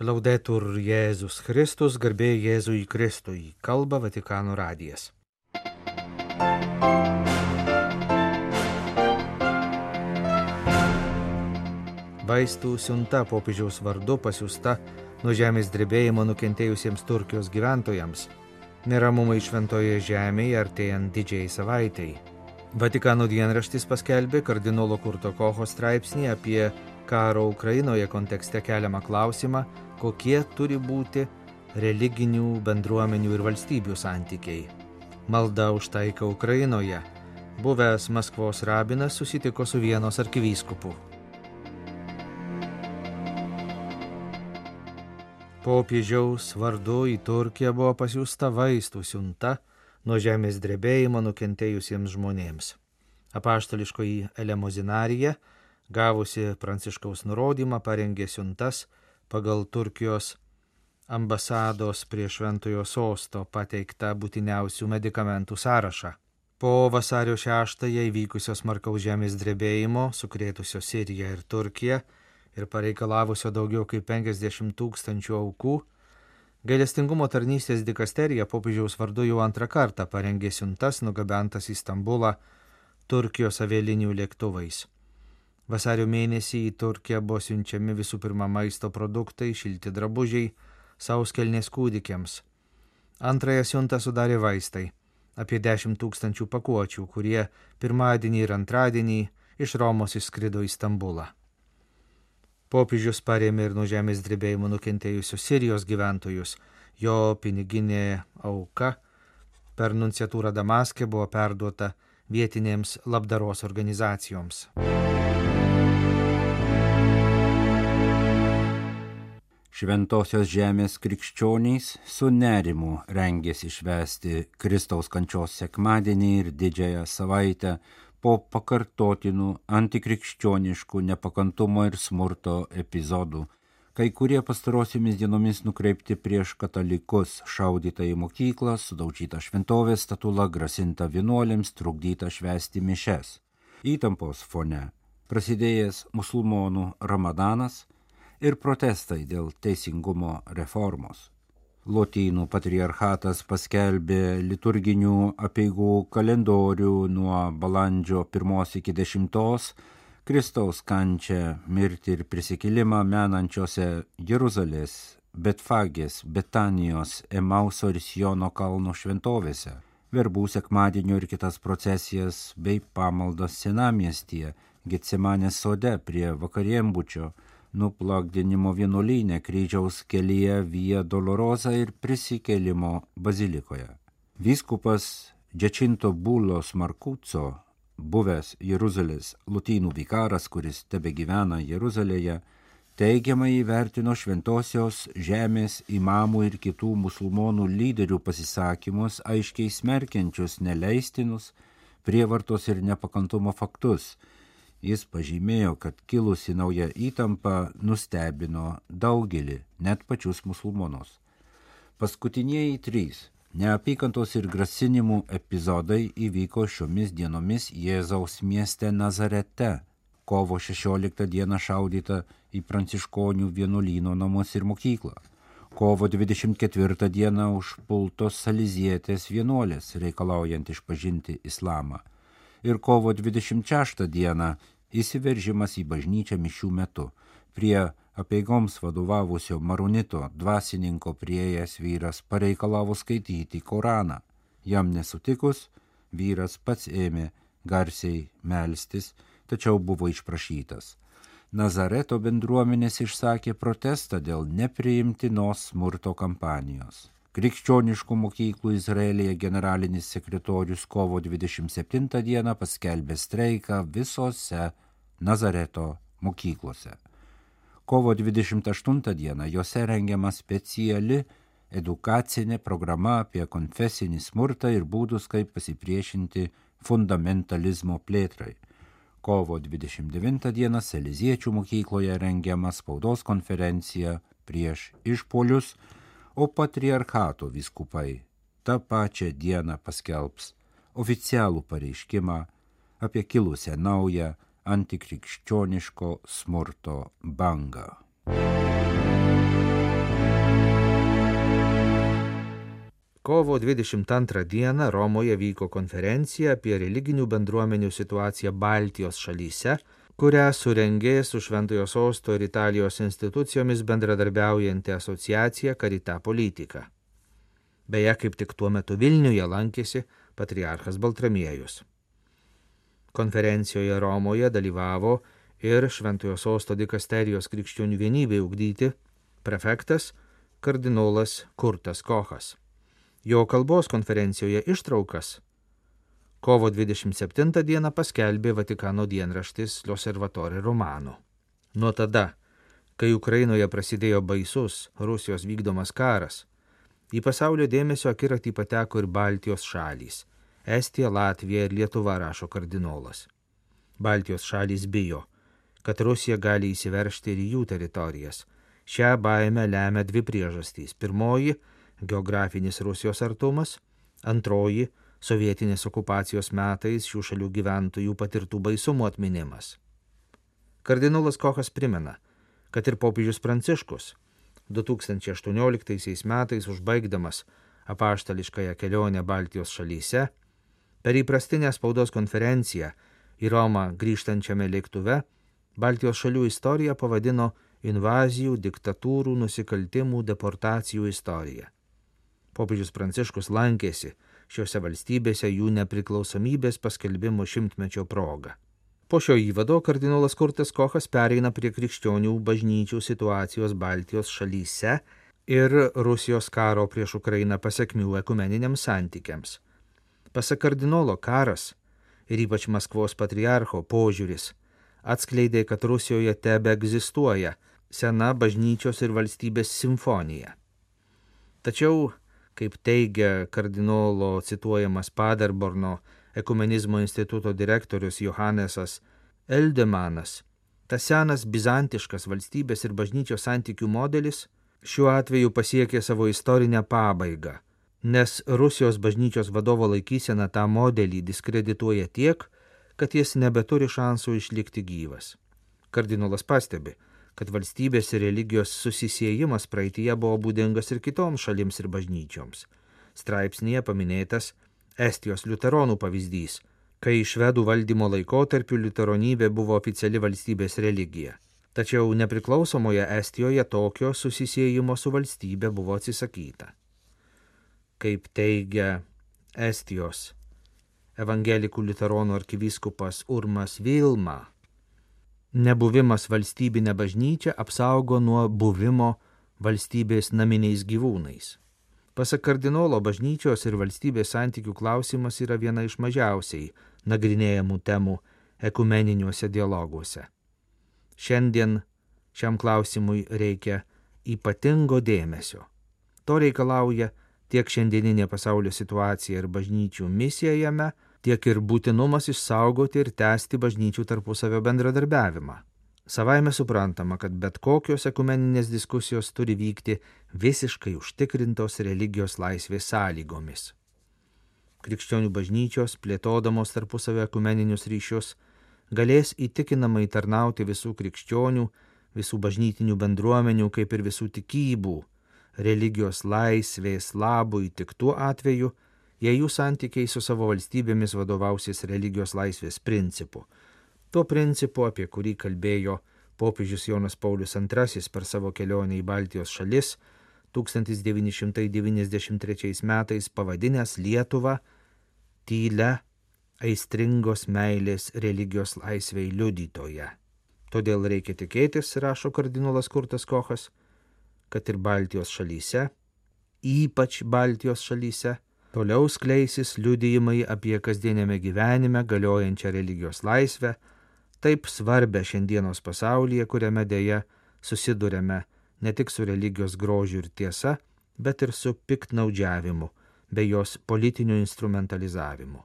Laudetur Jėzus Kristus, garbė Jėzui Kristui, kalba Vatikano radijas. Vaistų siunta popiežiaus vardu pasiūsta nuo žemės drebėjimo nukentėjusiems Turkijos gyventojams. Neramumai šventoje žemėje artėjant didžiai savaitėjai. Vatikano dienraštis paskelbė kardinolo Kurto Koho straipsnį apie karo Ukrainoje kontekste keliamą klausimą, kokie turi būti religinių bendruomenių ir valstybių santykiai. Malda už taiką Ukrainoje. Buvęs Maskvos rabinas susitiko su vienos arkivyskupu. Popiežiaus vardu į Turkiją buvo pasiūsta vaistų siunta nuo žemės drebėjimo nukentėjusiems žmonėms. Apaštališkoji elemozinarija, gavusi pranciškaus nurodymą, parengė siuntas pagal Turkijos ambasados prie Šventojo sosto pateiktą būtiniausių medikamentų sąrašą. Po vasario 6-ąją įvykusios markaus žemės drebėjimo, sukrėtusio Siriją ir Turkiją ir pareikalavusio daugiau kaip 50 tūkstančių aukų, gailestingumo tarnystės dikasterija popiežiaus vardu jau antrą kartą parengė siuntas nugabentas į Stambulą Turkijos avialinių lėktuvais. Vasario mėnesį į Turkiją buvo siunčiami visų pirma maisto produktai, šilti drabužiai, sauskelnės kūdikiams. Antrąją siuntą sudarė vaistai - apie 10 tūkstančių pakuočių, kurie pirmadienį ir antradienį iš Romos išskrido į Stambulą. Popiežius parėmė ir nuo žemės drebėjimų nukentėjusius Sirijos gyventojus. Jo piniginė auka per nunciatūrą Damaskė buvo perduota vietinėms labdaros organizacijoms. Šventosios žemės krikščionys su nerimu rengėsi švęsti Kristaus kančios sekmadienį ir didžiąją savaitę po pakartotinų antikrikščioniškų nepakantumo ir smurto epizodų, kai kurie pastarosiomis dienomis nukreipti prieš katalikus, šaudyta į mokyklą, sudaužyta šventovės statula, grasinta vienuolėms, trukdyta švęsti mišes. Įtampos fone prasidėjęs musulmonų ramadanas ir protestai dėl teisingumo reformos. Lotynų patriarchatas paskelbė liturginių apieigų kalendorių nuo balandžio 1 iki 10 Kristaus kančią, mirtį ir prisikilimą menančiose Jeruzalės, Betfagės, Betanijos, Emauso ir Siono kalno šventovėse, verbų sekmadienio ir kitas procesijas bei pamaldas senamiestyje, Getsemanės sode prie vakariembučio, nuplakdinimo vienuolynė kryžiaus kelyje Via Dolorosa ir prisikelimo bazilikoje. Vyskupas Džečinto Bulos Markuco, buvęs Jeruzalės lutynų vikaras, kuris tebe gyvena Jeruzalėje, teigiamai įvertino šventosios žemės imamų ir kitų musulmonų lyderių pasisakymus, aiškiai smerkiančius neleistinus prievartos ir nepakantumo faktus Jis pažymėjo, kad kilusi nauja įtampa nustebino daugelį, net pačius musulmonus. Paskutiniai trys neapykantos ir grasinimų epizodai įvyko šiomis dienomis Jėzaus mieste Nazarete, kovo 16 dieną šaudyta į pranciškonių vienuolyno namus ir mokyklą. Kovo 24 dieną užpultos salizietės vienuolės reikalaujant išpažinti islamą ir kovo 26 dieną įsiveržimas į bažnyčią mišių metu. Prie apieigoms vadovavusio maronito dvasininko prieėjęs vyras pareikalavo skaityti Koraną. Jam nesutikus, vyras pats ėmė garsiai melstis, tačiau buvo išprašytas. Nazareto bendruomenės išsakė protestą dėl nepriimtinos smurto kampanijos. Krikščioniškų mokyklų Izraelėje generalinis sekretorius kovo 27 dieną paskelbė streiką visose Nazareto mokyklose. Kovo 28 dieną juose rengiama speciali edukacinė programa apie konfesinį smurtą ir būdus, kaip pasipriešinti fundamentalizmo plėtrai. Kovo 29 dieną Seliziečių mokykloje rengiama spaudos konferencija prieš išpolius, o patriarchato vyskupai tą pačią dieną paskelbs oficialų pareiškimą apie kilusią naują antikrikščioniško smurto bangą. Kovo 22 dieną Romoje vyko konferencija apie religinių bendruomenių situaciją Baltijos šalyse kurią surengė su Šventojo Sosto ir Italijos institucijomis bendradarbiaujanti asociacija Karita Politika. Beje, kaip tik tuo metu Vilniuje lankėsi patriarchas Baltramiejus. Konferencijoje Romoje dalyvavo ir Šventojo Sosto dikasterijos krikščionių vienybė ugdyti prefektas kardinolas Kurtas Kochas. Jo kalbos konferencijoje ištraukas kovo 27 dieną paskelbė Vatikano dienraštis L'Osservatore Romano. Nuo tada, kai Ukrainoje prasidėjo baisus Rusijos vykdomas karas, į pasaulio dėmesio akiratį pateko ir Baltijos šalys - Estija, Latvija ir Lietuva, rašo kardinolas. Baltijos šalys bijo, kad Rusija gali įsiveršti ir į jų teritorijas. Šią baimę lemia dvi priežastys. Pirmoji geografinis Rusijos artumas, antroji sovietinės okupacijos metais šių šalių gyventojų patirtų baisumų atminimas. Kardinolas Kochas primena, kad ir popiežius Pranciškus 2018 metais užbaigdamas apaštališkąją kelionę Baltijos šalyse, per įprastinę spaudos konferenciją į Romą grįžtančiame lėktuve, Baltijos šalių istoriją pavadino invazijų, diktatūrų, nusikaltimų, deportacijų istorija popiežius Pranciškus lankėsi šiuose valstybėse jų nepriklausomybės paskelbimo šimtmečio proga. Po šio įvado kardinolas Kurtas Kochas pereina prie krikščionių bažnyčių situacijos Baltijos šalyse ir Rusijos karo prieš Ukrainą pasiekmių ekumeniniams santykiams. Pasak kardinolo karas ir ypač Maskvos patriarcho požiūris atskleidė, kad Rusijoje tebe egzistuoja sena bažnyčios ir valstybės simfonija. Tačiau kaip teigia kardinolo cituojamas Paderborno ekumenizmo instituto direktorius Johannesas Eldemanas, tas senas bizantiškas valstybės ir bažnyčios santykių modelis šiuo atveju pasiekė savo istorinę pabaigą, nes Rusijos bažnyčios vadovo laikysena tą modelį diskredituoja tiek, kad jis nebeturi šansų išlikti gyvas. Kardinolas pastebi, kad valstybės ir religijos susisiejimas praeitie buvo būdingas ir kitoms šalims ir bažnyčioms. Straipsnėje paminėtas Estijos liuteronų pavyzdys, kai švedų valdymo laikotarpiu liuteronybė buvo oficiali valstybės religija. Tačiau nepriklausomoje Estijoje tokio susisiejimo su valstybė buvo atsisakyta. Kaip teigia Estijos evangelikų liuteronų arkivyskupas Urmas Vilma, nebuvimas valstybinė bažnyčia apsaugo nuo buvimo valstybės naminiais gyvūnais. Pasak kardinolo, bažnyčios ir valstybės santykių klausimas yra viena iš mažiausiai nagrinėjamų temų ekumeniniuose dialoguose. Šiandien šiam klausimui reikia ypatingo dėmesio. To reikalauja tiek šiandieninė pasaulio situacija ir bažnyčių misija jame, tiek ir būtinumas išsaugoti ir tęsti bažnyčių tarpusavio bendradarbiavimą. Savaime suprantama, kad bet kokios ekumeninės diskusijos turi vykti visiškai užtikrintos religijos laisvės sąlygomis. Krikščionių bažnyčios, plėtodamos tarpusavio ekumeninius ryšius, galės įtikinamai tarnauti visų krikščionių, visų bažnytinių bendruomenių, kaip ir visų tikybų, religijos laisvės labui tik tuo atveju, jei jų santykiai su savo valstybėmis vadovausis religijos laisvės principu. Tuo principu, apie kurį kalbėjo popiežius Jonas Paulius II per savo kelionę į Baltijos šalis 1993 metais pavadinęs Lietuvą tylę aistringos meilės religijos laisvei liudytoje. Todėl reikia tikėtis, rašo kardinolas Kurtas Kochas, kad ir Baltijos šalyse, ypač Baltijos šalyse, Toliau skleisis liudijimai apie kasdienėme gyvenime galiojančią religijos laisvę, taip svarbę šiandienos pasaulyje, kuriame dėja susidurėme ne tik su religijos grožiu ir tiesa, bet ir su piktnaudžiavimu bei jos politiniu instrumentalizavimu.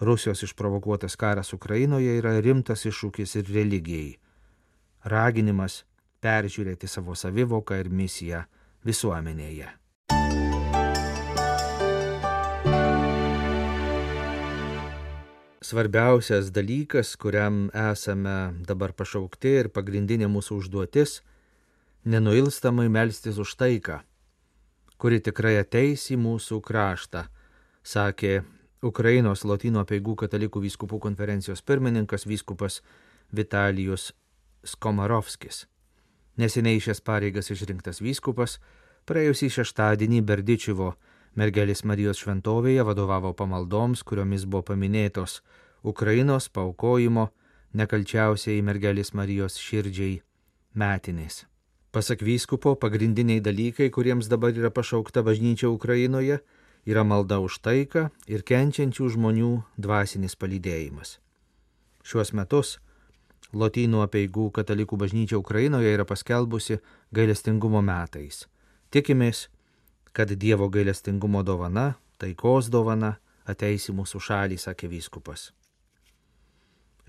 Rusijos išprovokuotas karas Ukrainoje yra rimtas iššūkis ir religijai. Raginimas peržiūrėti savo savivoką ir misiją visuomenėje. Svarbiausias dalykas, kuriam esame dabar pašaukti ir pagrindinė mūsų užduotis - nenuilstamai melstis už taiką, kuri tikrai ateis į mūsų kraštą, sakė Ukrainos Latino peigų katalikų vyskupų konferencijos pirmininkas vyskupas Vitalijus Skomarovskis. Neseniai šias pareigas išrinktas vyskupas praėjusį šeštadienį Berdičiuvo mergelės Marijos šventovėje vadovavo pamaldoms, kuriomis buvo paminėtos Ukrainos paukojimo nekalčiausiai mergelės Marijos širdžiai metinės. Pasak vyskupo, pagrindiniai dalykai, kuriems dabar yra pašaukta bažnyčia Ukrainoje, yra malda už taiką ir kenčiančių žmonių dvasinis palydėjimas. Šiuos metus Lotynų apieigų katalikų bažnyčia Ukrainoje yra paskelbusi gailestingumo metais. Tikimės, kad Dievo gailestingumo dovana, taikos dovana ateis į mūsų šalį, sakė vyskupas.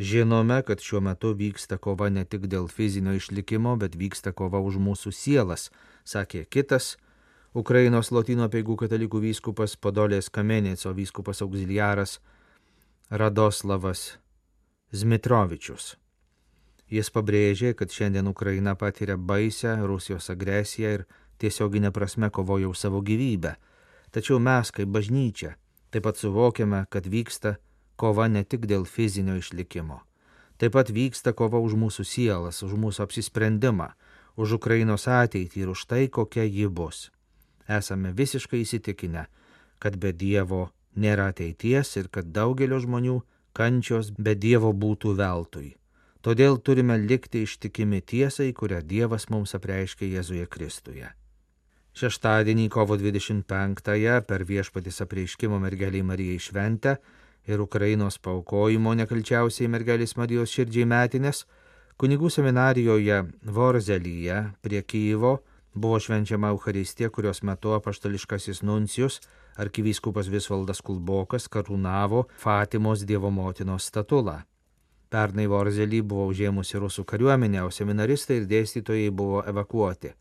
Žinome, kad šiuo metu vyksta kova ne tik dėl fizinio išlikimo, bet vyksta kova už mūsų sielas, sakė kitas Ukrainos Lotynų apieigų katalikų vyskupas Podolės Kamenėco vyskupas auxiliaras Radoslavas Zmitrovičius. Jis pabrėžė, kad šiandien Ukraina patiria baisę Rusijos agresiją ir tiesioginė prasme kovoja už savo gyvybę. Tačiau mes, kaip bažnyčia, taip pat suvokiame, kad vyksta kova ne tik dėl fizinio išlikimo. Taip pat vyksta kova už mūsų sielas, už mūsų apsisprendimą, už Ukrainos ateitį ir už tai, kokia ji bus. Esame visiškai įsitikinę, kad be Dievo nėra ateities ir kad daugelio žmonių kančios be Dievo būtų veltui. Todėl turime likti ištikimi tiesai, kurią Dievas mums apreiškė Jėzuje Kristuje. Šeštadienį kovo 25-ąją per viešpatys apreiškimo mergeliai Marijai šventę ir Ukrainos paukojimo nekalčiausiai mergelės Marijos širdžiai metinės, kunigų seminarijoje Vorzelyje prie Kyivo buvo švenčiama Euharistija, kurios metu apaštališkasis nuncijus arkivyskupas Visvaldas Kulbokas karūnavo Fatimos Dievo motinos statulą. Pernai Vorzelį buvo užėmusi rusų kariuomenė, o seminaristai ir dėstytojai buvo evakuoti.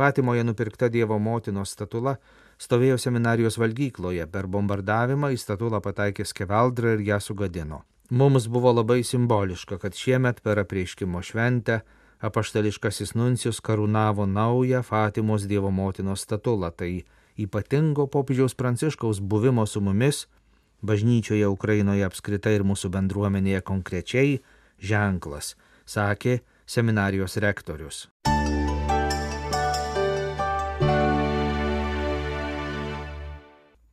Fatimoje nupirkta Dievo motinos statula stovėjo seminarijos valgykloje, per bombardavimą į statulą pataikė skeveldrą ir ją sugadino. Mums buvo labai simboliška, kad šiemet per apreiškimo šventę apaštališkasis nuncijus karūnavo naują Fatimos Dievo motinos statulą, tai ypatingo popiežiaus pranciškaus buvimo su mumis bažnyčioje Ukrainoje apskritai ir mūsų bendruomenėje konkrečiai ženklas, sakė seminarijos rektorius.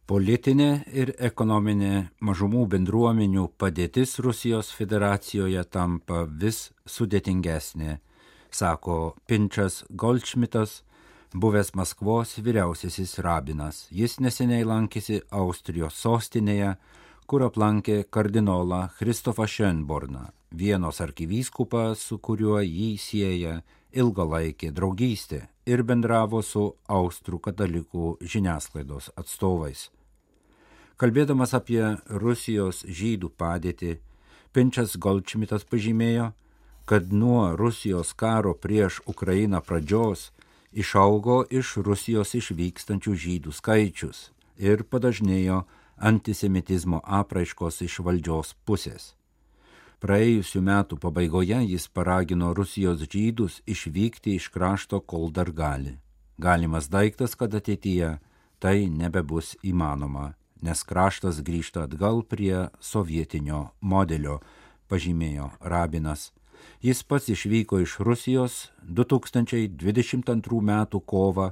Politinė ir ekonominė mažumų bendruomenių padėtis Rusijos federacijoje tampa vis sudėtingesnė, sako Pinčas Goldšmitas, buvęs Maskvos vyriausiasis rabinas. Jis neseniai lankėsi Austrijos sostinėje, kur aplankė kardinolą Kristofą Šenborną, vienos arkivyskupą, su kuriuo jį sieja ilgalaikė draugystė ir bendravo su austrų katalikų žiniasklaidos atstovais. Kalbėdamas apie Rusijos žydų padėtį, Pinčas Golčmitas pažymėjo, kad nuo Rusijos karo prieš Ukrainą pradžios išaugo iš Rusijos išvykstančių žydų skaičius ir padažnėjo antisemitizmo apraiškos iš valdžios pusės. Praėjusiu metu pabaigoje jis paragino Rusijos žydus išvykti iš krašto, kol dar gali. Galimas daiktas, kad ateityje tai nebebus įmanoma, nes kraštas grįžta atgal prie sovietinio modelio, pažymėjo rabinas. Jis pats išvyko iš Rusijos 2022 m. kovą,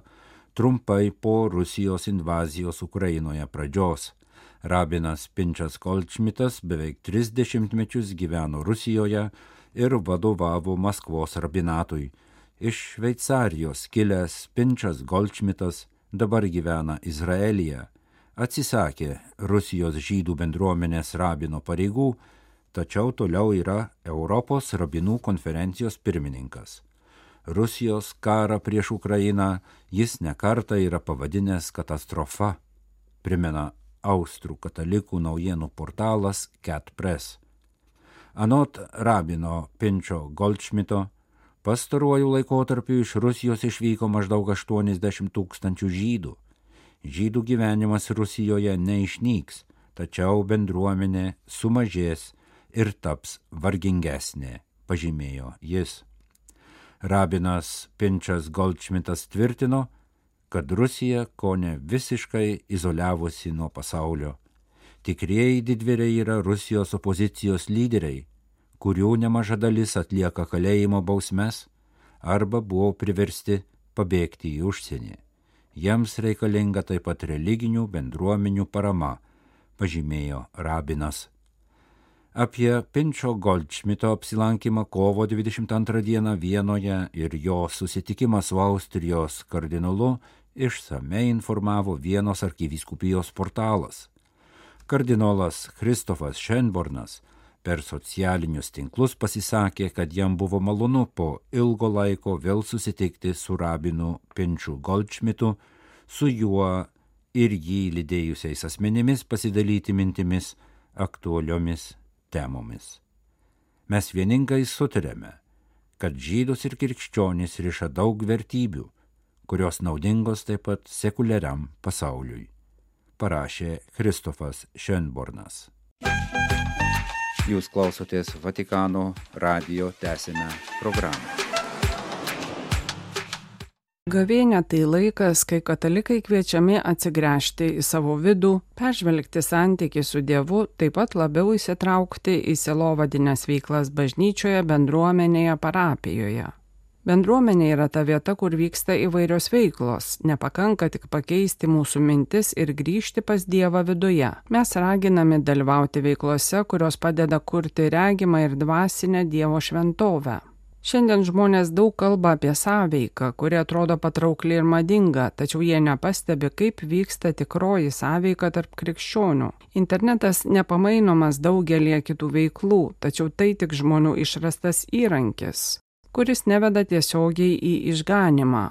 trumpai po Rusijos invazijos Ukrainoje pradžios. Rabinas Pinčas Kolčmitas beveik tris dešimtmečius gyveno Rusijoje ir vadovavo Maskvos rabinatui. Iš Šveicarijos kilęs Pinčas Golčmitas dabar gyvena Izraelyje. Atsisakė Rusijos žydų bendruomenės rabino pareigų tačiau toliau yra Europos rabinų konferencijos pirmininkas. Rusijos karą prieš Ukrainą jis nekarta yra pavadinęs katastrofa, primena Austrų katalikų naujienų portalas CatPress. Anot rabino Pinčio Goldšmito, pastaruoju laikotarpiu iš Rusijos išvyko maždaug 80 tūkstančių žydų. Žydų gyvenimas Rusijoje neišnyks, tačiau bendruomenė sumažės ir taps vargingesnė, pažymėjo jis. Rabinas Pinčas Goldšmitas tvirtino, kad Rusija ko ne visiškai izoliavosi nuo pasaulio. Tikrieji didvyriai yra Rusijos opozicijos lyderiai, kurių nemaža dalis atlieka kalėjimo bausmes arba buvo priversti pabėgti į užsienį. Jiems reikalinga taip pat religinių bendruomenių parama, pažymėjo rabinas. Apie Pinčio Goldšmito apsilankymą kovo 22 dieną Vienoje ir jo susitikimą su Austrijos kardinolu išsamei informavo Vienos arkivyskupijos portalas. Kardinolas Kristofas Šenbornas per socialinius tinklus pasisakė, kad jam buvo malonu po ilgo laiko vėl susitikti su rabinu Pinčiu Goldšmitu, su juo ir jį lydėjusiais asmenimis pasidalyti mintimis aktualiomis temomis. Mes vieningai sutarėme, kad žydus ir krikščionys riša daug vertybių, kurios naudingos taip pat sekuliariam pasauliui, parašė Kristofas Šenbornas. Jūs klausotės Vatikano radio tęsinę programą. Gavėnė tai laikas, kai katalikai kviečiami atsigręžti į savo vidų, peržvelgti santyki su Dievu, taip pat labiau įsitraukti į selovadinės veiklas bažnyčioje, bendruomenėje, parapijoje. Bendruomenė yra ta vieta, kur vyksta įvairios veiklos, nepakanka tik pakeisti mūsų mintis ir grįžti pas Dievą viduje. Mes raginami dalyvauti veiklose, kurios padeda kurti regimą ir dvasinę Dievo šventovę. Šiandien žmonės daug kalba apie sąveiką, kuri atrodo patraukli ir madinga, tačiau jie nepastebi, kaip vyksta tikroji sąveika tarp krikščionių. Internetas nepamainomas daugelie kitų veiklų, tačiau tai tik žmonių išrastas įrankis, kuris neveda tiesiogiai į išganimą.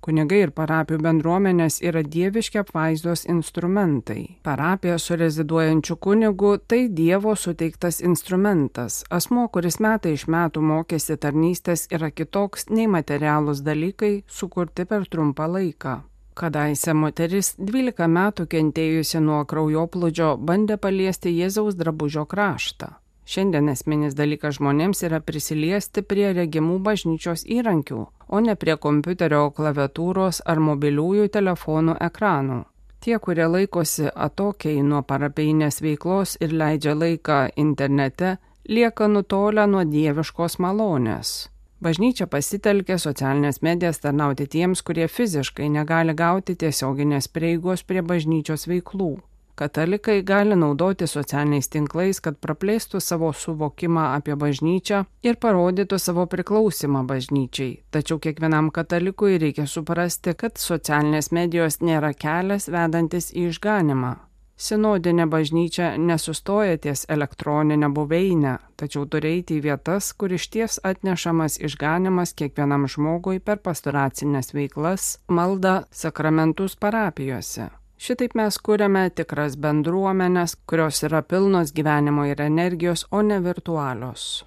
Kunigai ir parapijų bendruomenės yra dieviški apvaizdos instrumentai. Parapija su reziduojančiu kunigu tai Dievo suteiktas instrumentas. Asmo, kuris metai iš metų mokėsi tarnystės, yra kitoks nei materialūs dalykai sukurti per trumpą laiką. Kadaise moteris 12 metų kentėjusi nuo kraujoplūdžio bandė paliesti Jėzaus drabužio kraštą. Šiandien esminis dalykas žmonėms yra prisiliesti prie regimų bažnyčios įrankių, o ne prie kompiuterio klaviatūros ar mobiliųjų telefonų ekranų. Tie, kurie laikosi atokiai nuo parapeinės veiklos ir leidžia laiką internete, lieka nutolę nuo dieviškos malonės. Bažnyčia pasitelkė socialinės medijas tarnauti tiems, kurie fiziškai negali gauti tiesioginės prieigos prie bažnyčios veiklų. Katalikai gali naudoti socialiniais tinklais, kad praplėstų savo suvokimą apie bažnyčią ir parodytų savo priklausimą bažnyčiai. Tačiau kiekvienam katalikui reikia suprasti, kad socialinės medijos nėra kelias vedantis į išganimą. Sinodinė bažnyčia nesustoja ties elektroninę buveinę, tačiau turi eiti į vietas, kur iš ties atnešamas išganimas kiekvienam žmogui per pastoracinės veiklas, maldą, sakramentus parapijose. Šitaip mes kūrėme tikras bendruomenės, kurios yra pilnos gyvenimo ir energijos, o ne virtualios.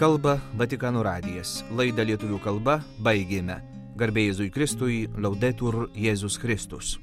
Kalba Vatikanų radijas. Laidą lietuvių kalba baigėme. Garbėjai Jėzui Kristui, laudetur Jėzus Kristus.